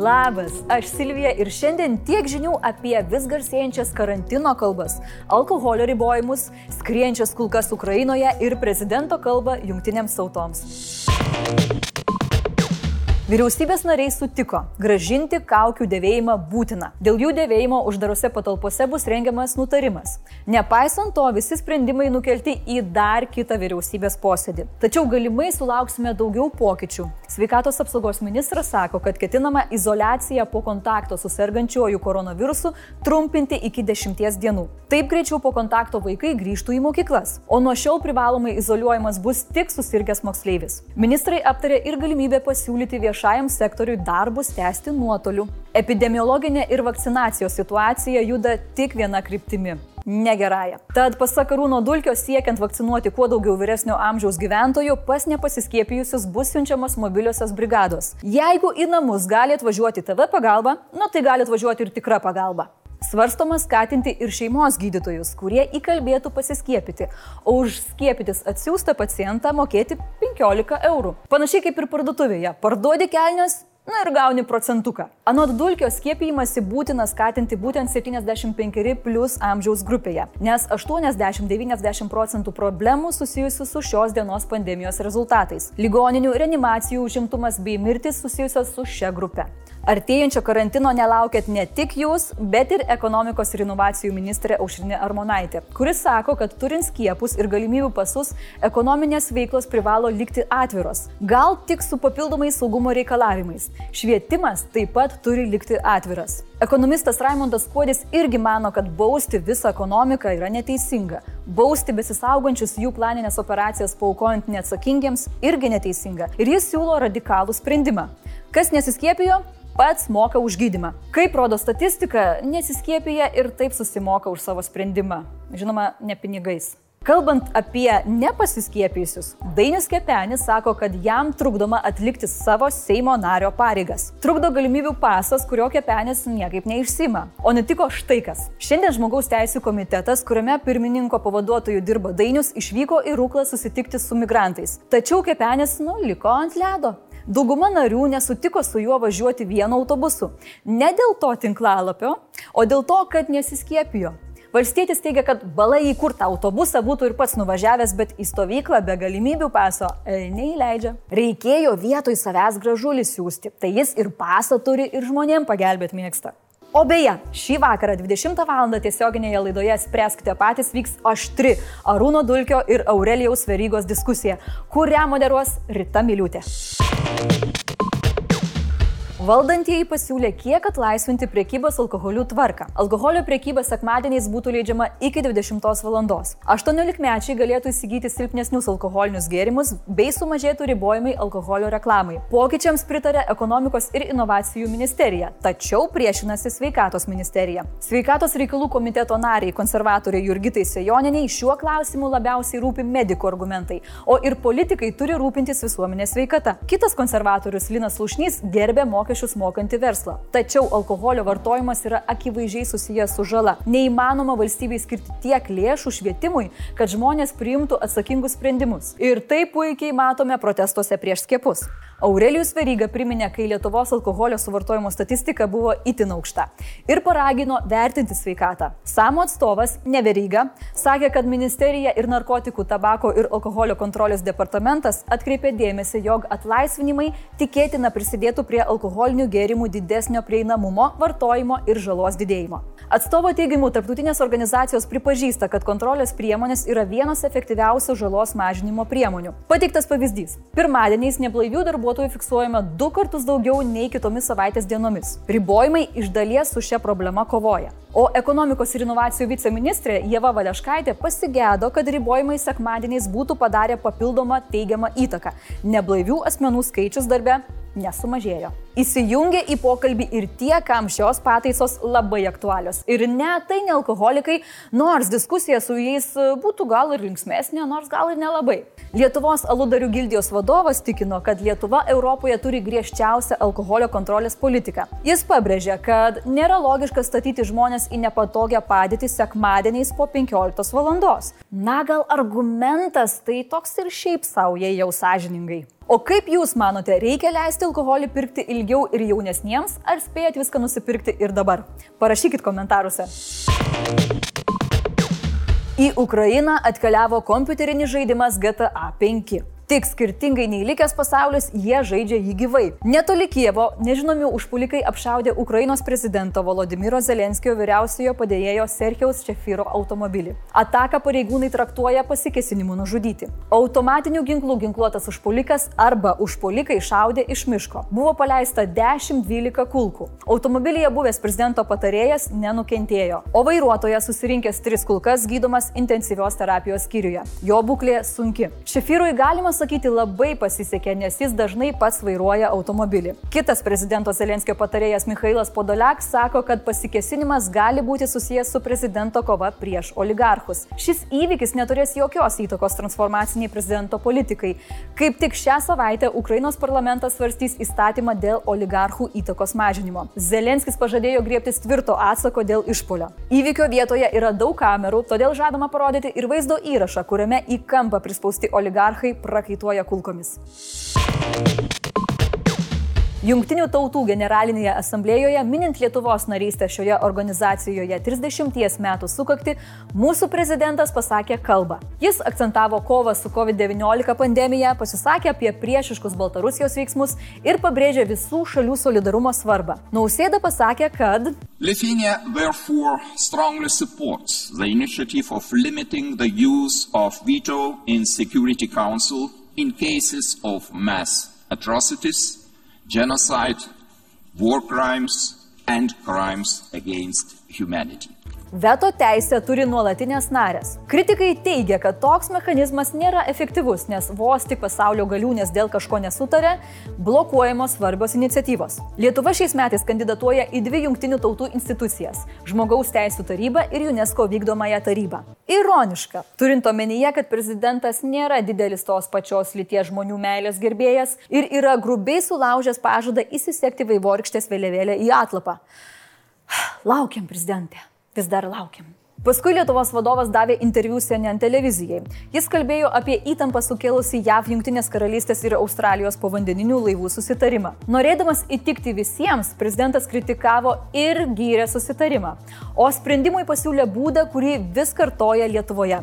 Labas, aš Silvija ir šiandien tiek žinių apie vis garsėjančias karantino kalbas, alkoholio ribojimus, skrienčias kulkas Ukrainoje ir prezidento kalbą jungtinėms tautoms. Vyriausybės nariai sutiko gražinti kaukių dėvėjimą būtina. Dėl jų dėvėjimo uždarose patalpose bus rengiamas nutarimas. Nepaisant to, visi sprendimai nukelti į dar kitą vyriausybės posėdį. Tačiau galimai sulauksime daugiau pokyčių. Sveikatos apsaugos ministras sako, kad ketinama izolaciją po kontakto su sergančiuoju koronavirusu trumpinti iki 10 dienų. Taip greičiau po kontakto vaikai grįžtų į mokyklas. O nuo šiol privalomai izoliuojamas bus tik susirgęs moksleivis. Ministrai aptarė ir galimybę pasiūlyti viešą viešajam sektoriui darbus tęsti nuotoliu. Epidemiologinė ir vakcinacijos situacija juda tik viena kryptimi negerąją. Tad pasak Arūno Dulkio, siekiant vakcinuoti kuo daugiau vyresnio amžiaus gyventojų, pas nepasiskiepijusius bus siunčiamas mobiliosios brigados. Jeigu į namus gali atvažiuoti TV pagalba, nu tai gali atvažiuoti ir tikra pagalba. Svarstoma skatinti ir šeimos gydytojus, kurie įkalbėtų pasiskiepyti, o už skiepytis atsiųstą pacientą mokėti 15 eurų. Panašiai kaip ir parduotuvėje. Parduodi kelnius, Na ir gauni procentuką. Anot dulkio skiepijimąsi būtina skatinti būtent 75 plus amžiaus grupėje, nes 80-90 procentų problemų susijusių su šios dienos pandemijos rezultatais - ligoninių, reanimacijų užimtumas bei mirtis susijusios su šia grupe. Artėjančio karantino nelaukėt ne tik jūs, bet ir ekonomikos ir inovacijų ministrė Aušrinė Armonaitė, kuris sako, kad turint skiepus ir galimybių pasus, ekonominės veiklos privalo likti atviros. Gal tik su papildomais saugumo reikalavimais. Švietimas taip pat turi likti atviras. Ekonomistas Raimondas Kuodis irgi mano, kad bausti visą ekonomiką yra neteisinga. Bausti besisaugančius jų planinės operacijas paukojant neatsakingiems irgi neteisinga. Ir jis siūlo radikalų sprendimą. Kas nesiskiepijo, pats moka už gydimą. Kaip rodo statistika, nesiskiepija ir taip susimoka už savo sprendimą. Žinoma, ne pinigais. Kalbant apie nepasiskiepijusius, Dainis Kepenis sako, kad jam trukdoma atlikti savo Seimo nario pareigas. Trukdo galimybių pasas, kurio Kepenis niekaip neišsima. O nutiko štai kas. Šiandien žmogaus teisų komitetas, kuriame pirmininko pavaduotojų dirba Dainius, išvyko į Rūklą susitikti su migrantais. Tačiau Kepenis, nu, liko ant ledo. Dauguma narių nesutiko su juo važiuoti vienu autobusu. Ne dėl to tinklalapio, o dėl to, kad nesiskiepijo. Valstietis teigia, kad balai į kur tą autobusą būtų ir pats nuvažiavęs, bet į stovyklą be galimybių paso e, neįleidžia. Reikėjo vietoj savęs gražulį siūsti, tai jis ir pasą turi ir žmonėm pagelbėt mėgsta. O beje, šį vakarą 20 val. tiesioginėje laidoje Spręskite patys vyks aštri Arūno Dulkio ir Aurelijaus Verygos diskusija, kurią moderuos Rita Miliutė. Valdantieji pasiūlė kiek atlaisvinti priekybos alkoholiu tvarką. Alkoholio priekyba sekmadieniais būtų leidžiama iki 20 val. 18-mečiai galėtų įsigyti silpnesnius alkoholinius gėrimus bei sumažėtų ribojimai alkoholio reklamai. Pokyčiams pritarė ekonomikos ir inovacijų ministerija, tačiau priešinasi sveikatos ministerija. Sveikatos reikalų komiteto nariai konservatoriai Jurgitai Sejoniniai šiuo klausimu labiausiai rūpi medikų argumentai, o ir politikai turi rūpintis visuomenės sveikata. Kitas konservatorius Linas Lušnys gerbė mokymą mokesčius mokantį verslą. Tačiau alkoholio vartojimas yra akivaizdžiai susijęs su žala. Neįmanoma valstybei skirti tiek lėšų švietimui, kad žmonės priimtų atsakingus sprendimus. Ir tai puikiai matome protestuose prieš skiepus. Aurelijus Veryga priminė, kai Lietuvos alkoholio suvartojimo statistika buvo itin aukšta ir paragino vertinti sveikatą. Samo atstovas, Neveryga, sakė, kad ministerija ir narkotikų, tabako ir alkoholio kontrolės departamentas atkreipė dėmesį, jog atlaisvinimai tikėtina prisidėtų prie alkoholinių gėrimų didesnio prieinamumo, vartojimo ir žalos didėjimo. Atstovo teigimu, tarptautinės organizacijos pripažįsta, kad kontrolės priemonės yra vienas efektyviausių žalos mažinimo priemonių. Pateiktas pavyzdys. Pirmadieniais neblaivių darbuotojų fiksuojama du kartus daugiau nei kitomis savaitės dienomis. Ribojimai iš dalies su šia problema kovoja. O ekonomikos ir inovacijų viceministrė Jeva Valeškaitė pasigėdo, kad ribojimai sekmadieniais būtų padarę papildomą teigiamą įtaką. Neblaivių asmenų skaičius darbe nesumažėjo. Įsijungia į pokalbį ir tie, kam šios pataisos labai aktualios. Ir ne tai ne alkoholikai, nors diskusija su jais būtų gal ir linksmėsnė, nors gal ir nelabai. Lietuvos aludarių gildijos vadovas tikino, kad Lietuva Europoje turi griežčiausią alkoholio kontrolės politiką. Jis pabrėžė, kad nėra logiška statyti žmonės į nepatogią padėtį sekmadieniais po 15 val. Na gal argumentas tai toks ir šiaip savo, jei jau sąžiningai. O kaip Jūs manote, reikia leisti alkoholį pirkti ilgiau ir jaunesniems, ar spėjat viską nusipirkti ir dabar? Parašykit komentaruose. Į Ukrainą atkeliavo kompiuterinis žaidimas GTA 5. Tik skirtingai nei likęs pasaulis, jie žaidžia jį gyvai. Netoli Kievo nežinomi užpulikai apšaudė Ukrainos prezidento Volodymyro Zelenskio vyriausiojo padėjėjo Serhijaus Čefyro automobilį. Ataką pareigūnai traktuoja pasikesinimu nužudyti. Automatinių ginklų ginkluotas užpulikas arba užpulikai šaudė iš miško. Buvo paleista 10-12 kulkų. Automobilyje buvęs prezidento patarėjas nenukentėjo, o vairuotojas susirinkęs tris kulkas gydomas intensyvios terapijos skyriuje. Jo būklė sunki. Šefyrui galima sakyti, labai pasisekė, nes jis dažnai pats vairuoja automobilį. Kitas prezidento Zelenskio patarėjas Mikhailas Podoliak sako, kad pasikesinimas gali būti susijęs su prezidento kova prieš oligarchus. Šis įvykis neturės jokios įtakos transformaciniai prezidento politikai. Kaip tik šią savaitę Ukrainos parlamentas svarstys įstatymą dėl oligarchų įtakos mažinimo. Zelenskis pažadėjo griebtis tvirto atsako dėl išpolio. Įvykio vietoje yra daug kamerų, todėl žadama parodyti ir vaizdo įrašą, kuriame į kampą prispausti oligarchai prakaituoja prakaituoja kulkomis. Junktinių tautų generalinėje asamblėjoje, minint Lietuvos narystę šioje organizacijoje 30 metų sukakti, mūsų prezidentas pasakė kalbą. Jis akcentavo kovą su COVID-19 pandemija, pasisakė apie priešiškus Baltarusijos veiksmus ir pabrėžė visų šalių solidarumo svarbą. Nausėda pasakė, kad Lithuania therefore strongly supports the initiative of limiting the use of veto in Security Council in cases of mass atrocities, genocide, war crimes, and crimes against humanity. Veto teisę turi nuolatinės narės. Kritikai teigia, kad toks mechanizmas nėra efektyvus, nes vos tik pasaulio galiūnės dėl kažko nesutarė, blokuojamos svarbios iniciatyvos. Lietuva šiais metais kandidatuoja į dvi jungtinių tautų institucijas - Žmogaus teisų tarybą ir UNESCO vykdomąją tarybą. Ironiška, turint omenyje, kad prezidentas nėra didelis tos pačios lyties žmonių meilės gerbėjas ir yra grubiai sulaužęs pažadą įsisekti vaivorykštės vėliavėlę į atlapą. Laukiam, prezidentė vis dar laukiam. Paskui Lietuvos vadovas davė interviu CNN televizijai. Jis kalbėjo apie įtampą sukėlusi JAV Junktinės karalystės ir Australijos povandeninių laivų susitarimą. Norėdamas įtikti visiems, prezidentas kritikavo ir gyrė susitarimą, o sprendimui pasiūlė būdą, kurį vis kartoja Lietuvoje.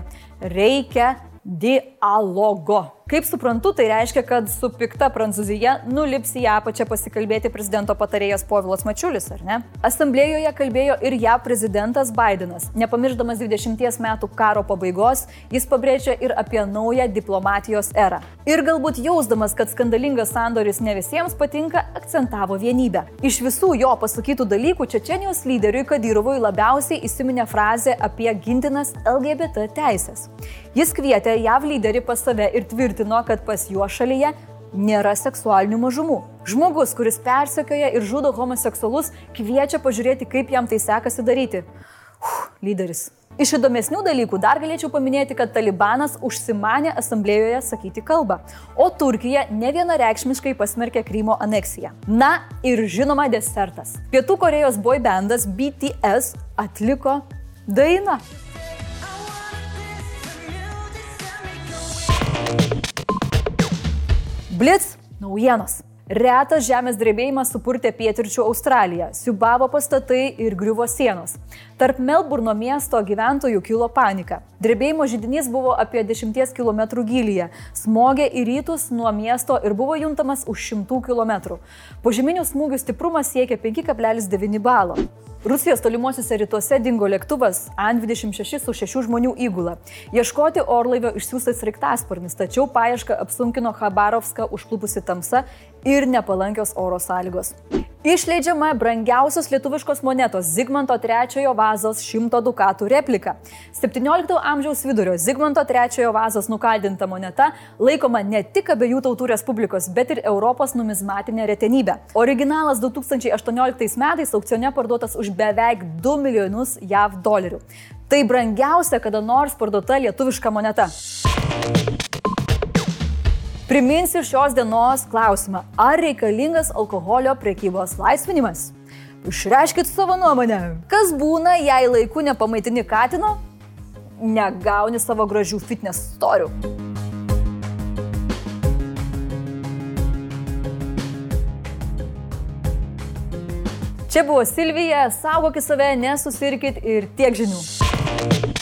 Reikia dialogo. Kaip suprantu, tai reiškia, kad su pikta Prancūzija nulips į apačią pasikalbėti prezidento patarėjas Povilas Mačiulis, ar ne? Asamblėjoje kalbėjo ir ją prezidentas Bidenas. Nepamirždamas 20 metų karo pabaigos, jis pabrėžė ir apie naują diplomatijos erą. Ir galbūt jausdamas, kad skandalingas sandoris ne visiems patinka, akcentavo vienybę. Iš visų jo pasakytų dalykų Čečenijos lyderiui Kadyrovui labiausiai įsiminė frazė apie gintinas LGBT teisės. Jis kvietė JAV lyderį pas save ir tvirtino, tvirtino, kad pas juo šalyje nėra seksualinių mažumų. Žmogus, kuris persekioja ir žudo homoseksualus, kviečia pažiūrėti, kaip jam tai sekasi daryti. Uf, lyderis. Iš įdomesnių dalykų dar galėčiau paminėti, kad Talibanas užsimanė asamblėjoje sakyti kalbą, o Turkija ne vienareikšmiškai pasmerkė Krymo aneksiją. Na ir žinoma desertas. Pietų Korejos boy bandas BTS atliko dainą. Blitz naujienos. Retas žemės drebėjimas supurtė pietričių Australiją, siubavo pastatai ir griuvo sienos. Tarp Melburno miesto gyventojų kilo panika. Drebėjimo žydinys buvo apie 10 km gilyje, smogė į rytus nuo miesto ir buvo juntamas už 100 km. Požeminių smūgių stiprumas siekia 5,9 balo. Rusijos tolimuosiuose rytuose dingo lėktuvas An-26 su šešių žmonių įgula. Ieškoti orlaivio išsiųstas riktasparnis, tačiau paiešką apsunkino Khabarovską užklupusi tamsa ir nepalankios oro sąlygos. Išleidžiama brangiausios lietuviškos monetos Zigmanto III vazos 100 dukatų replika. 17 amžiaus vidurio Zigmanto III vazos nukaldinta moneta laikoma ne tik abiejų tautų respublikos, bet ir Europos numizmatinė retenybė. Originalas 2018 metais aukcione parduotas už beveik 2 milijonus JAV dolerių. Tai brangiausia kada nors parduota lietuviška moneta. Priminsiu šios dienos klausimą. Ar reikalingas alkoholio priekybos laisvinimas? Išreiškit savo nuomonę. Kas būna, jei laiku nepamaitini katino, negauni savo gražių fitness storių? Čia buvo Silvija, saugokit save, nesusirkit ir tiek žinių.